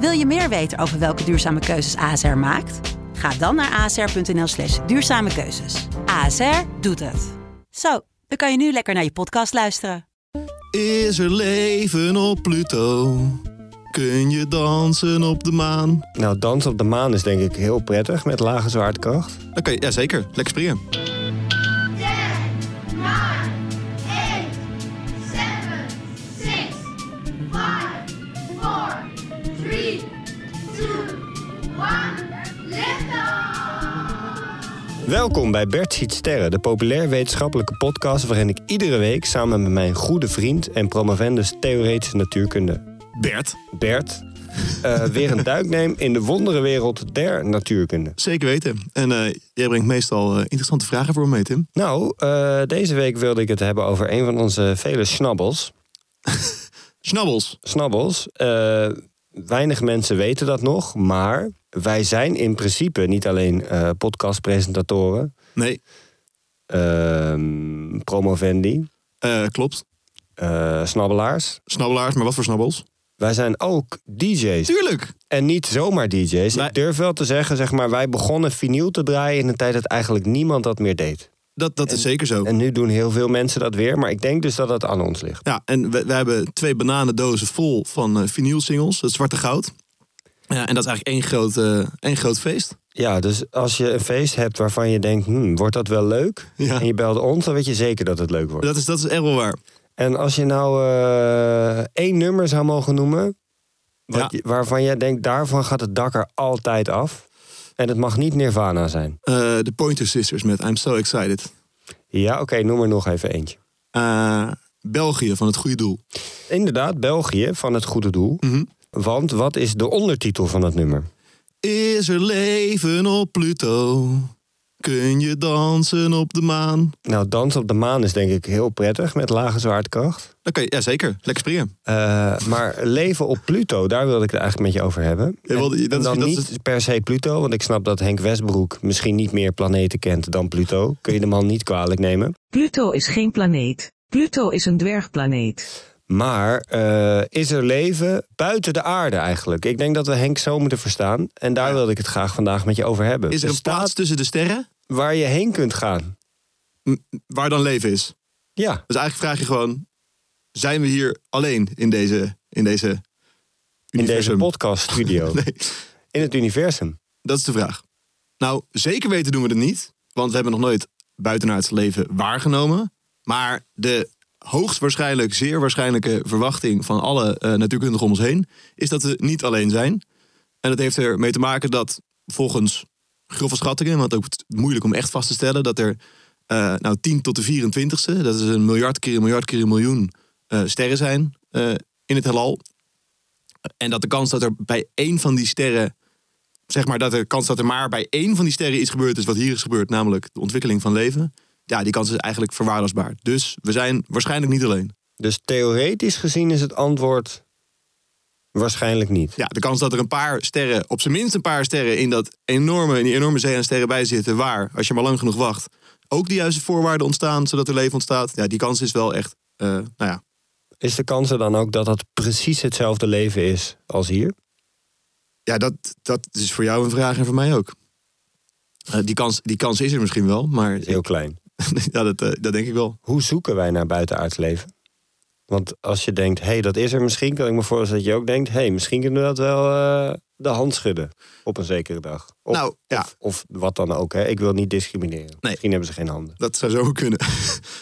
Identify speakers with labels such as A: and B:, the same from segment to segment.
A: Wil je meer weten over welke duurzame keuzes ASR maakt? Ga dan naar asr.nl slash duurzame keuzes. ASR doet het. Zo, dan kan je nu lekker naar je podcast luisteren.
B: Is er leven op Pluto? Kun je dansen op de maan?
C: Nou, dansen op de maan is denk ik heel prettig met lage zwaartekracht.
B: Oké, ja zeker. Lekker springen.
C: Welkom bij Bert Ziet Sterren, de populair wetenschappelijke podcast waarin ik iedere week samen met mijn goede vriend en promovendus theoretische natuurkunde
B: Bert,
C: Bert eh, weer een duik neem in de wonderenwereld der natuurkunde.
B: zeker weten. En eh, jij brengt meestal eh, interessante vragen voor me mee, Tim.
C: Nou, deze week wilde ik het hebben over een van onze vele snabbels.
B: Snabbels.
C: Snabbels. Weinig mensen weten dat nog, maar wij zijn in principe niet alleen eh, podcastpresentatoren,
B: Nee,
C: ehm, promovendi,
B: eh, klopt.
C: eh, snabbelaars.
B: Snabbelaars, maar wat voor snabbels?
C: Wij zijn ook DJ's.
B: Tuurlijk.
C: En niet zomaar DJ's.
B: Wij-
C: Ik durf wel te zeggen, zeg maar, wij begonnen vinyl te draaien in een tijd dat eigenlijk niemand dat meer deed.
B: Dat, dat is zeker zo.
C: En nu doen heel veel mensen dat weer, maar ik denk dus dat het aan ons ligt.
B: Ja, en we, we hebben twee bananendozen vol van eh vinyl singles, het zwarte goud. Ja, en dat is eigenlijk één groot, eh, één groot feest.
C: Ja, dus als je een feest hebt waarvan je denkt, hmm, wordt dat wel leuk?
B: Ja.
C: En je belt ons, dan weet je zeker dat het leuk wordt.
B: Dat is, dat is echt wel waar.
C: En als je nou eh, één nummer zou mogen noemen, wat
B: Ja.
C: je- waarvan jij denkt, daarvan gaat het dak er altijd af. En het mag niet Nirvana zijn.
B: Eh, De Pointer Sisters met I'm So Excited.
C: Ja, oké, noem er nog even eentje.
B: Eh, België van het goede doel.
C: Inderdaad, België van het goede doel.
B: Mhm.
C: Want wat is de ondertitel van dat nummer?
B: Is er leven op Pluto? Kun je dansen op de maan?
C: Nou, dansen op de maan is denk ik heel prettig met lage zwaartekracht.
B: Oké, ja zeker. Lekker springen.
C: Eh, maar leven op Pluto, daar wilde ik het eigenlijk met je over hebben.
B: Ja, wel, dat is-
C: dan
B: dat is
C: niet per se Pluto, want ik snap dat Henk Westbroek misschien niet meer planeten kent dan Pluto. Kun je de man niet kwalijk nemen.
D: Pluto is geen planeet. Pluto is een dwergplaneet.
C: Maar eh, is er leven buiten de aarde eigenlijk? Ik denk dat we Henk zo moeten verstaan. En daar wilde ik het graag vandaag met je over hebben.
B: Is er een
C: Bestaat
B: plaats tussen de sterren
C: waar je heen kunt gaan?
B: waar dan leven is?
C: Ja,
B: Dus eigenlijk vraag je gewoon... Zijn we hier alleen in deze, in deze
C: in deze podcaststudio.
B: Nee,
C: In het universum.
B: dat is de vraag. Nou, zeker weten doen we het niet. Want we hebben nog nooit buitenaards leven waargenomen. Maar de hoogstwaarschijnlijk, zeer waarschijnlijke verwachting van alle eh, natuurkundigen om ons heen... is dat we niet alleen zijn. En dat heeft ermee te maken dat volgens grove schattingen... want ook moeilijk om echt vast te stellen... dat er eh, nou 10 tot de 24ste, dat is een miljard keer een miljard keer een miljoen eh, sterren zijn eh, in het heelal. En dat de kans dat er bij één van die sterren zeg maar dat de kans dat er maar bij één van die sterren iets gebeurd is wat hier is gebeurd, namelijk de ontwikkeling van leven, ja, die kans is eigenlijk verwaarloosbaar. Dus we zijn waarschijnlijk niet alleen.
C: Dus theoretisch gezien is het antwoord waarschijnlijk niet.
B: Ja, de kans dat er een paar sterren, op zijn minst een paar sterren in dat enorme, in die enorme zee aan sterren bij zitten, waar, als je maar lang genoeg wacht, ook de juiste voorwaarden ontstaan zodat er leven ontstaat, ja, die kans is wel echt, eh, nou ja,
C: Is de kans er dan ook dat dat precies hetzelfde leven is als hier?
B: ja dat, dat is voor jou een vraag en voor mij ook. Eh, die, kans, die kans is er misschien wel, maar
C: Heel klein.
B: ja, dat, eh, dat denk ik wel.
C: Hoe zoeken wij naar buitenaards leven? Want als je denkt, hé, hey, dat is er misschien, kan ik me voorstellen dat je ook denkt, hé, hey, misschien kunnen we dat wel, eh, de hand schudden op een zekere dag. Of,
B: Nou, ja.
C: of, of wat dan ook. Hè. Ik wil niet discrimineren. Misschien hebben ze geen handen.
B: Dat zou zo kunnen.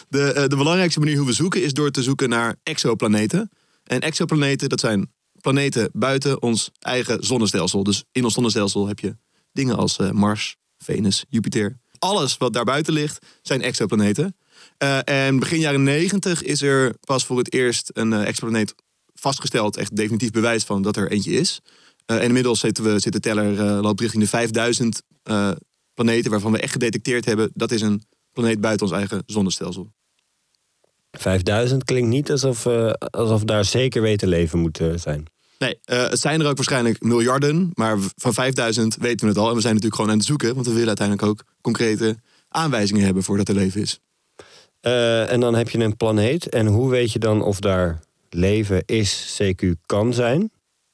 B: De, eh, de belangrijkste manier hoe we zoeken is door te zoeken naar exoplaneten. En exoplaneten, dat zijn planeten buiten ons eigen zonnestelsel. Dus in ons zonnestelsel heb je dingen als eh, Mars, Venus, Jupiter. Alles wat daarbuiten ligt, zijn exoplaneten. Eh, en begin jaren 90 is er pas voor het eerst een exoplaneet vastgesteld. Echt definitief bewijs van dat er eentje is. Eh, en inmiddels zitten we, zit de teller loopt richting de 5000 eh, planeten... waarvan we echt gedetecteerd hebben... dat is een planeet buiten ons eigen zonnestelsel.
C: 5000 klinkt niet alsof, alsof daar zeker weten leven moet zijn.
B: Nee, het zijn er ook waarschijnlijk miljarden, maar van 5000 weten we het al. En we zijn natuurlijk gewoon aan het zoeken, want we willen uiteindelijk ook concrete aanwijzingen hebben voor dat er leven is.
C: Eh, en dan heb je een planeet. En hoe weet je dan of daar leven is, CQ kan zijn?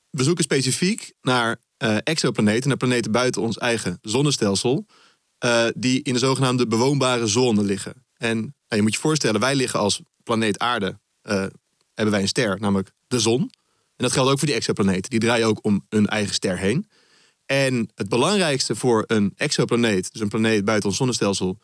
B: We zoeken specifiek naar eh, exoplaneten, naar planeten buiten ons eigen zonnestelsel, eh, die in de zogenaamde bewoonbare zone liggen. En nou, je moet je voorstellen, wij liggen als planeet Aarde, hebben wij een ster, namelijk de zon. En dat geldt ook voor die exoplaneten. Die draaien ook om hun eigen ster heen. En het belangrijkste voor een exoplaneet, dus een planeet buiten ons zonnestelsel,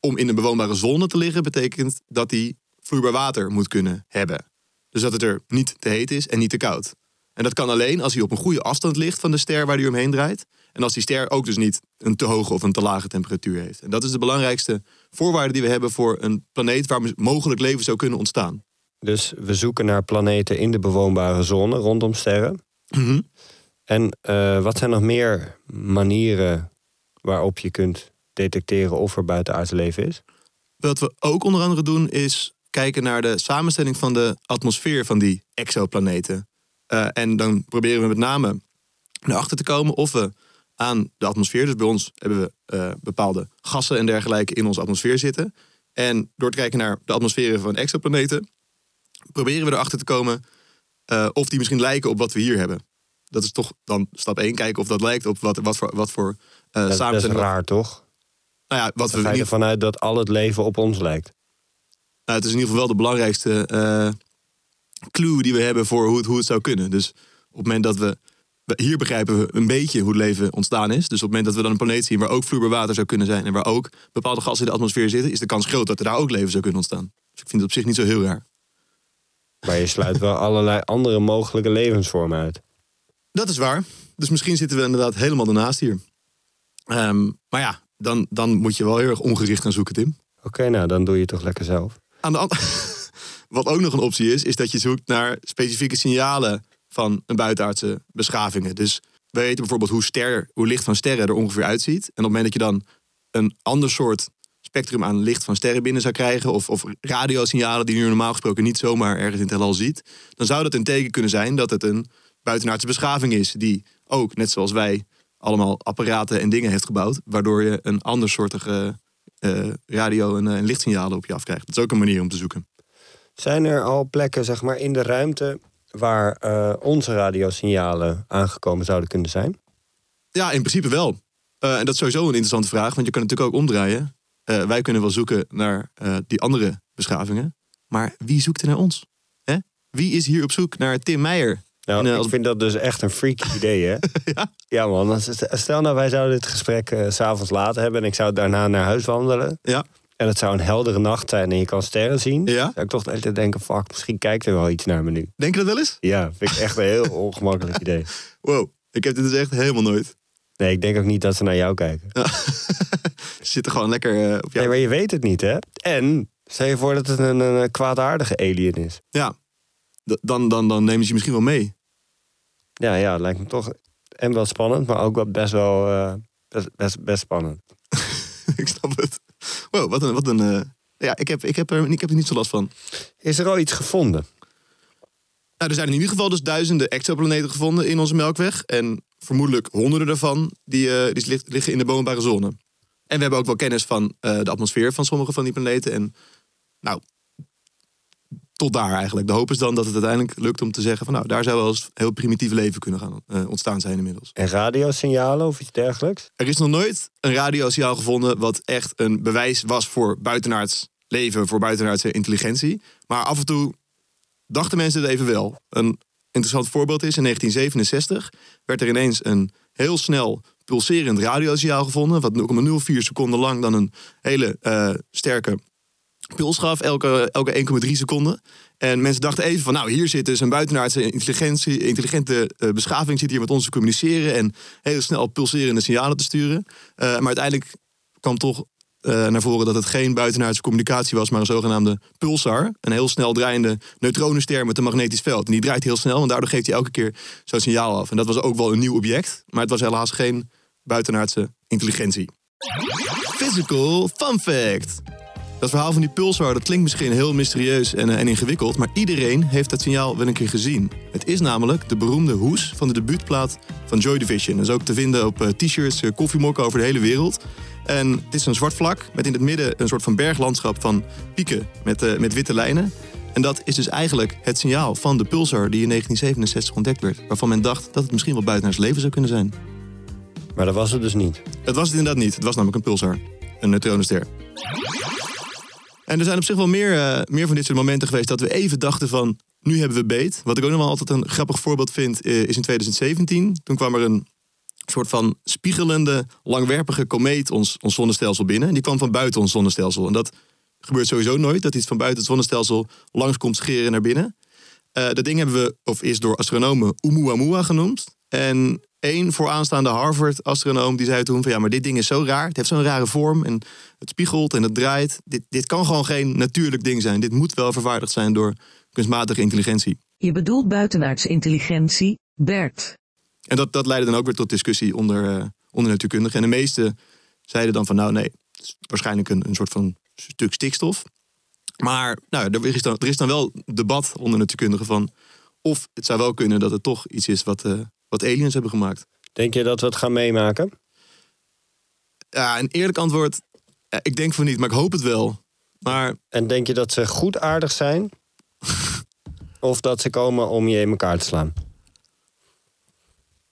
B: om in een bewoonbare zone te liggen, betekent dat die vloeibaar water moet kunnen hebben. Dus dat het er niet te heet is en niet te koud. En dat kan alleen als hij op een goede afstand ligt van de ster waar hij omheen draait. En als die ster ook dus niet een te hoge of een te lage temperatuur heeft. En dat is de belangrijkste voorwaarde die we hebben voor een planeet waar mogelijk leven zou kunnen ontstaan.
C: Dus we zoeken naar planeten in de bewoonbare zone rondom sterren. En eh, wat zijn nog meer manieren waarop je kunt detecteren of er buitenaards leven is?
B: Wat we ook onder andere doen is kijken naar de samenstelling van de atmosfeer van die exoplaneten. Eh, en dan proberen we met name erachter te komen of we aan de atmosfeer, dus bij ons hebben we eh, bepaalde gassen en dergelijke in onze atmosfeer zitten. En door te kijken naar de atmosferen van exoplaneten, proberen we erachter te komen eh, of die misschien lijken op wat we hier hebben. Dat is toch dan stap 1, kijken of dat lijkt op wat, wat voor, wat voor eh
C: Dat is raar, toch?
B: Nou ja, wat we
C: Dan ga je
B: in
C: ervan uit dat al het leven op ons lijkt.
B: Nou, het is in ieder geval wel de belangrijkste eh, clue die we hebben voor hoe het, hoe het zou kunnen. Dus op het moment dat we, we- Hier begrijpen we een beetje hoe het leven ontstaan is. Dus op het moment dat we dan een planeet zien waar ook vloeibaar water zou kunnen zijn... en waar ook bepaalde gassen in de atmosfeer zitten... is de kans groot dat er daar ook leven zou kunnen ontstaan. Dus ik vind het op zich niet zo heel raar.
C: Maar je sluit wel allerlei andere mogelijke levensvormen uit.
B: Dat is waar. Dus misschien zitten we inderdaad helemaal ernaast hier. Ehm, maar ja, dan, dan moet je wel heel erg ongericht gaan zoeken, Tim.
C: Oké, nou dan doe je het toch lekker zelf.
B: Aan de Wat ook nog een optie is, is dat je zoekt naar specifieke signalen van een buitenaardse beschavingen. Dus we weten bijvoorbeeld hoe, ster, hoe licht van sterren er ongeveer uitziet. En op het moment dat je dan een ander soort spectrum aan licht van sterren binnen zou krijgen, of, of radiosignalen die je normaal gesproken niet zomaar ergens in het heelal ziet, dan zou dat een teken kunnen zijn dat het een buitenaardse beschaving is, die ook, net zoals wij, allemaal apparaten en dingen heeft gebouwd, waardoor je een ander soortige eh, radio- en, eh, en lichtsignalen op je afkrijgt. Dat is ook een manier om te zoeken.
C: Zijn er al plekken zeg maar, in de ruimte waar eh, onze radiosignalen aangekomen zouden kunnen zijn?
B: Ja, in principe wel. En dat is sowieso een interessante vraag, want je kan natuurlijk ook omdraaien. Wij kunnen wel zoeken naar die andere beschavingen. Maar wie zoekt er naar ons? Hè? Wie is hier op zoek naar Tim Meijer?
C: Nou,
B: eh,
C: ik vind dat dus echt een freaky idee, hè?
B: Ja?
C: Ja, man. Stel nou, wij zouden dit gesprek eh, s s'avonds laten hebben... en ik zou daarna naar huis wandelen...
B: Ja.
C: en het zou een heldere nacht zijn en je kan sterren zien...
B: Ja.
C: zou ik toch de hele tijd denken... fuck, misschien kijkt er wel iets naar me nu.
B: Denk je dat wel eens?
C: Ja, vind ik echt een heel ongemakkelijk idee.
B: Wow, ik heb dit dus echt helemaal nooit.
C: Nee, ik denk ook niet dat ze naar jou kijken.
B: Ze zitten gewoon lekker eh, op jou.
C: Nee, maar je weet het niet, hè? En stel je voor dat het een, een kwaadaardige alien is.
B: Ja, D- dan, dan, dan nemen ze je misschien wel mee.
C: Ja, ja, lijkt me toch en wel spannend, maar ook wel best wel eh, best, best, best spannend.
B: ik snap het. Wow, wat een... Wat een eh, ja, ik heb, ik, heb er, ik heb er niet zo last van.
C: Is er al iets gevonden?
B: Nou, er zijn in ieder geval dus duizenden exoplaneten gevonden in onze Melkweg. En vermoedelijk honderden daarvan die, eh, die liggen in de bewoonbare zone. En we hebben ook wel kennis van de atmosfeer van sommige van die planeten. En nou, tot daar eigenlijk. De hoop is dan dat het uiteindelijk lukt om te zeggen van nou, daar zou wel eens heel primitief leven kunnen gaan eh, ontstaan zijn inmiddels.
C: En radiosignalen of iets dergelijks?
B: Er is nog nooit een radiosignaal gevonden wat echt een bewijs was voor buitenaards leven, voor buitenaardse intelligentie. Maar af en toe dachten mensen het even wel. Een interessant voorbeeld is, in 1967 werd er ineens een heel snel pulserend radiosignaal gevonden. Wat 0,04 seconden lang dan een hele eh, sterke puls gaf, elke, elke 1,3 seconden. En mensen dachten even van, nou, hier zit dus een buitenaardse intelligentie, intelligente eh, beschaving zit hier met ons te communiceren en heel snel pulserende signalen te sturen. Eh, maar uiteindelijk kwam toch eh, naar voren dat het geen buitenaardse communicatie was, maar een zogenaamde pulsar. Een heel snel draaiende neutronenster met een magnetisch veld. En die draait heel snel en daardoor geeft hij elke keer zo'n signaal af. En dat was ook wel een nieuw object, maar het was helaas geen buitenaardse intelligentie. Physical fun fact. Dat verhaal van die pulsar, dat klinkt misschien heel mysterieus en, eh, en ingewikkeld, maar iedereen heeft dat signaal wel een keer gezien. Het is namelijk de beroemde hoes van de debuutplaat van Joy Division. Dat is ook te vinden op eh, t-shirts, eh, koffiemokken over de hele wereld. En het is een zwart vlak met in het midden een soort van berglandschap van pieken met, met witte lijnen. En dat is dus eigenlijk het signaal van de pulsar die in 1967 ontdekt werd. Waarvan men dacht dat het misschien wel buitenaards leven zou kunnen zijn.
C: Maar dat was het dus niet.
B: Het was het inderdaad niet. Het was namelijk een pulsar. Een neutronenster. En er zijn op zich wel meer, eh, meer van dit soort momenten geweest dat we even dachten van, nu hebben we beet. Wat ik ook nog wel altijd een grappig voorbeeld vind, eh, is in 2017. Toen kwam er een soort van spiegelende, langwerpige komeet ons, ons zonnestelsel binnen. En die kwam van buiten ons zonnestelsel. En dat gebeurt sowieso nooit, dat iets van buiten het zonnestelsel langs komt scheren naar binnen. Eh, dat ding hebben we, of is door astronomen Oumuamua genoemd. En één vooraanstaande Harvard-astronoom die zei toen van ja, maar dit ding is zo raar. Het heeft zo'n rare vorm en het spiegelt en het draait. Dit, dit kan gewoon geen natuurlijk ding zijn. Dit moet wel vervaardigd zijn door kunstmatige intelligentie.
D: Je bedoelt buitenaardse intelligentie, Bert.
B: En dat, dat leidde dan ook weer tot discussie onder, eh, onder natuurkundigen. En de meesten zeiden dan van nou nee, het is waarschijnlijk een, een soort van stuk stikstof. Maar nou, er, is dan, er is dan wel debat onder natuurkundigen van of het zou wel kunnen dat het toch iets is wat, eh, wat aliens hebben gemaakt.
C: Denk je dat we het gaan meemaken?
B: Ja, een eerlijk antwoord, eh, ik denk van niet, maar ik hoop het wel. Maar
C: En denk je dat ze goed aardig zijn? of dat ze komen om je in elkaar te slaan?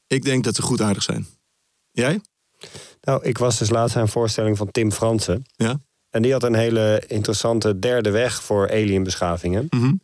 B: ik denk dat ze goed aardig zijn. Jij?
C: Nou, ik was dus laatst aan een voorstelling van Tim Fransen.
B: Ja.
C: En die had een hele interessante derde weg voor alienbeschavingen.
B: Mhm.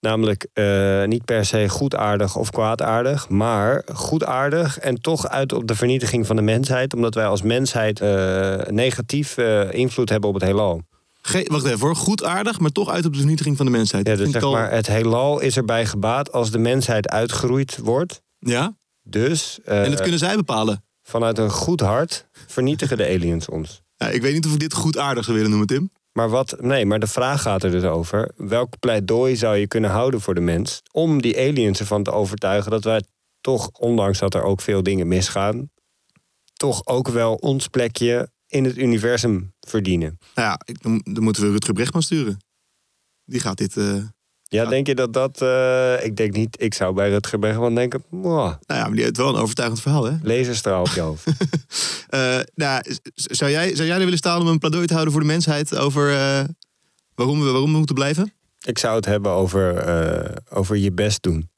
C: Namelijk eh, niet per se goedaardig of kwaadaardig, maar goedaardig en toch uit op de vernietiging van de mensheid, omdat wij als mensheid eh, negatief eh, invloed hebben op het heelal.
B: Ge wacht even hoor, goed aardig, maar toch uit op de vernietiging van de mensheid.
C: Ja, dus zeg
B: al-
C: maar, het heelal is erbij gebaat als de mensheid uitgeroeid wordt.
B: Ja?
C: Dus
B: En dat kunnen zij bepalen.
C: vanuit een goed hart vernietigen de aliens ons.
B: Ja, ik weet niet of ik dit goed aardig zou willen noemen, Tim.
C: Maar wat, nee, maar de vraag gaat er dus over. Welk pleidooi zou je kunnen houden voor de mens om die aliens ervan te overtuigen dat wij toch, ondanks dat er ook veel dingen misgaan, toch ook wel ons plekje in het universum verdienen?
B: Nou ja, dan moeten we Rutger Brechtman sturen. Die gaat dit... eh,
C: Ja, denk je dat dat... eh, ik denk niet, ik zou bij Rutger Bregman denken, "Mwah,
B: nou ja, maar die heeft wel een overtuigend verhaal, hè?
C: laserstraal op je hoofd.
B: Eh, nou, zou, jij, zou jij er willen staan om een pleidooi te houden voor de mensheid over eh, waarom, we, waarom we moeten blijven?
C: ik zou het hebben over, over je best doen.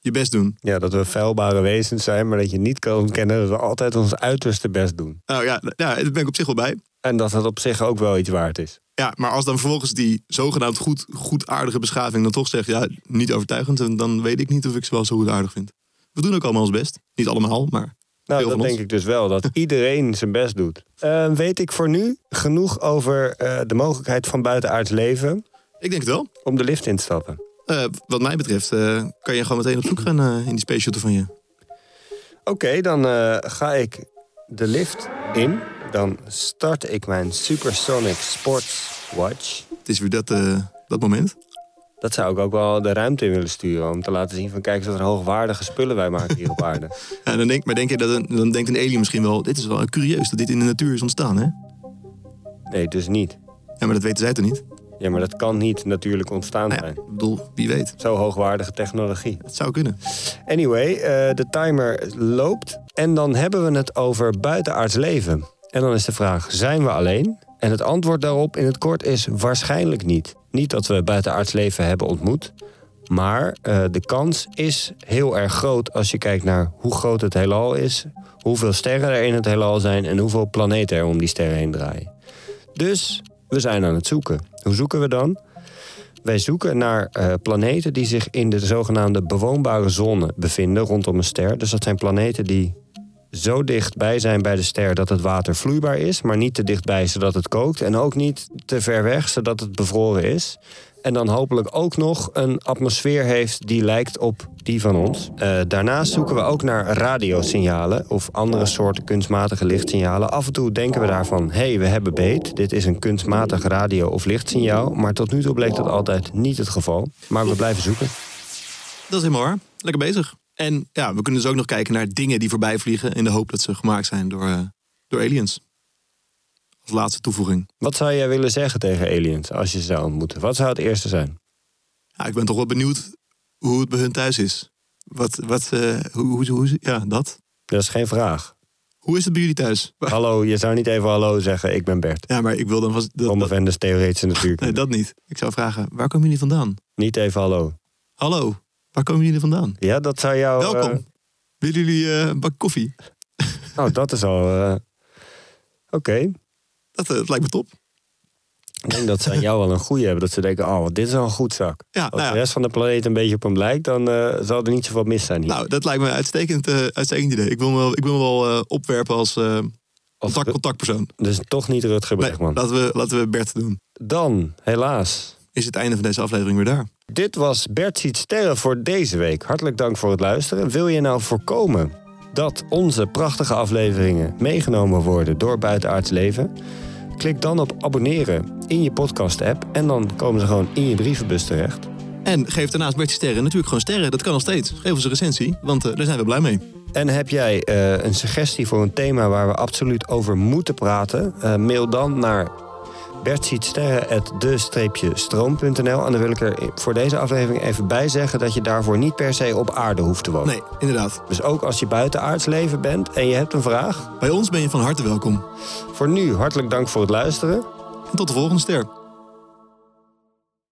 B: Je best doen.
C: Ja, dat we feilbare wezens zijn, maar dat je niet kan ontkennen dat we altijd ons uiterste best doen.
B: Nou ja, ja, daar ben ik op zich wel bij.
C: En dat het op zich ook wel iets waard is.
B: Ja, maar als dan vervolgens die zogenaamd goed, goedaardige beschaving dan toch zegt, ja, niet overtuigend, dan weet ik niet of ik ze wel zo goed aardig vind. We doen ook allemaal ons best. Niet allemaal, maar
C: Nou, dat denk
B: ons.
C: ik dus wel, dat iedereen zijn best doet. Eh, weet ik voor nu genoeg over eh, de mogelijkheid van buitenaards leven
B: ik denk het wel.
C: om de lift in te stappen?
B: Eh, wat mij betreft eh, kan je gewoon meteen op zoek gaan in die space shuttle van je.
C: Oké, dan ga ik de lift in. Dan start ik mijn Supersonic Sports Watch.
B: Het is weer dat, eh, dat moment.
C: Dat zou ik ook wel de ruimte in willen sturen. Om te laten zien van kijk eens wat een hoogwaardige spullen wij maken hier op aarde.
B: Ja, dan denk, maar denk je dat een, dan denkt een alien misschien wel, dit is wel curieus dat dit in de natuur is ontstaan, hè?
C: Nee, dus niet.
B: Ja, maar dat weten zij toch niet?
C: Ja, maar dat kan niet natuurlijk ontstaan
B: Nou ja,
C: zijn.
B: ik bedoel, wie weet.
C: Zo hoogwaardige technologie.
B: Het zou kunnen.
C: Anyway, eh, de timer loopt. En dan hebben we het over buitenaards leven. En dan is de vraag, zijn we alleen? En het antwoord daarop in het kort is waarschijnlijk niet. Niet dat we buitenaards leven hebben ontmoet. Maar eh, de kans is heel erg groot als je kijkt naar hoe groot het heelal is... hoeveel sterren er in het heelal zijn... en hoeveel planeten er om die sterren heen draaien. Dus we zijn aan het zoeken. Hoe zoeken we dan? Wij zoeken naar eh, planeten die zich in de zogenaamde bewoonbare zone bevinden rondom een ster. Dus dat zijn planeten die zo dichtbij zijn bij de ster dat het water vloeibaar is, maar niet te dichtbij zodat het kookt. En ook niet te ver weg zodat het bevroren is. En dan hopelijk ook nog een atmosfeer heeft die lijkt op die van ons. Eh, daarnaast zoeken we ook naar radiosignalen of andere soorten kunstmatige lichtsignalen. Af en toe denken we daarvan, hé, hey, we hebben beet. Dit is een kunstmatig radio- of lichtsignaal. Maar tot nu toe bleek dat altijd niet het geval. Maar we blijven zoeken.
B: Dat is helemaal waar. Lekker bezig. En ja, we kunnen dus ook nog kijken naar dingen die voorbij vliegen... in de hoop dat ze gemaakt zijn door, eh, door aliens. Als laatste toevoeging.
C: Wat zou jij willen zeggen tegen aliens als je ze zou ontmoeten? Wat zou het eerste zijn?
B: Ja, ik ben toch wel benieuwd hoe het bij hun thuis is. Wat, wat, eh, hoe, hoe, hoe, ja, dat.
C: Dat is geen vraag.
B: Hoe is het bij jullie thuis?
C: Hallo, je zou niet even hallo zeggen, ik ben Bert.
B: Ja, maar ik wil dan vast... Dat,
C: Promovendus theoretische
B: nee, dat niet. Ik zou vragen, waar komen jullie vandaan?
C: Niet even hallo.
B: Hallo, waar komen jullie vandaan?
C: Ja, dat zou jou... eh,
B: Welkom. Willen jullie eh, een bak koffie?
C: oh, dat is al... eh, Oké.
B: Dat, eh, dat lijkt me top.
C: Ik denk dat ze aan jou wel een goede hebben. Dat ze denken, oh, dit is wel een goed zak.
B: Ja,
C: Als
B: nou
C: de rest van de planeet een beetje op hem lijkt... dan eh, zal er niet zoveel mis zijn hier.
B: Nou, dat lijkt me een uitstekend, eh, uitstekend idee. Ik wil me wel, ik wil me wel eh, opwerpen als eh,
C: Als
B: contact, contactpersoon.
C: Dus toch niet Rutger
B: Nee,
C: Bregman.
B: laten, we, laten we Bert doen.
C: Dan, helaas.
B: Is het einde van deze aflevering weer daar.
C: Dit was Bert ziet sterren voor deze week. Hartelijk dank voor het luisteren. Wil je nou voorkomen dat onze prachtige afleveringen meegenomen worden door buitenaards leven? Klik dan op abonneren in je podcast-app en dan komen ze gewoon in je brievenbus terecht.
B: En geef daarnaast Bertje Sterren natuurlijk gewoon sterren. Dat kan nog steeds. Geef ons een recensie, want eh, daar zijn we blij mee.
C: En heb jij eh, een suggestie voor een thema waar we absoluut over moeten praten? Eh, mail dan naar bertzietsterren.de-stroom.nl En dan wil ik er voor deze aflevering even bij zeggen dat je daarvoor niet per se op aarde hoeft te wonen.
B: Nee, inderdaad.
C: Dus ook als je buitenaards leven bent en je hebt een vraag.
B: Bij ons ben je van harte welkom.
C: Voor nu hartelijk dank voor het luisteren.
B: En tot de volgende ster.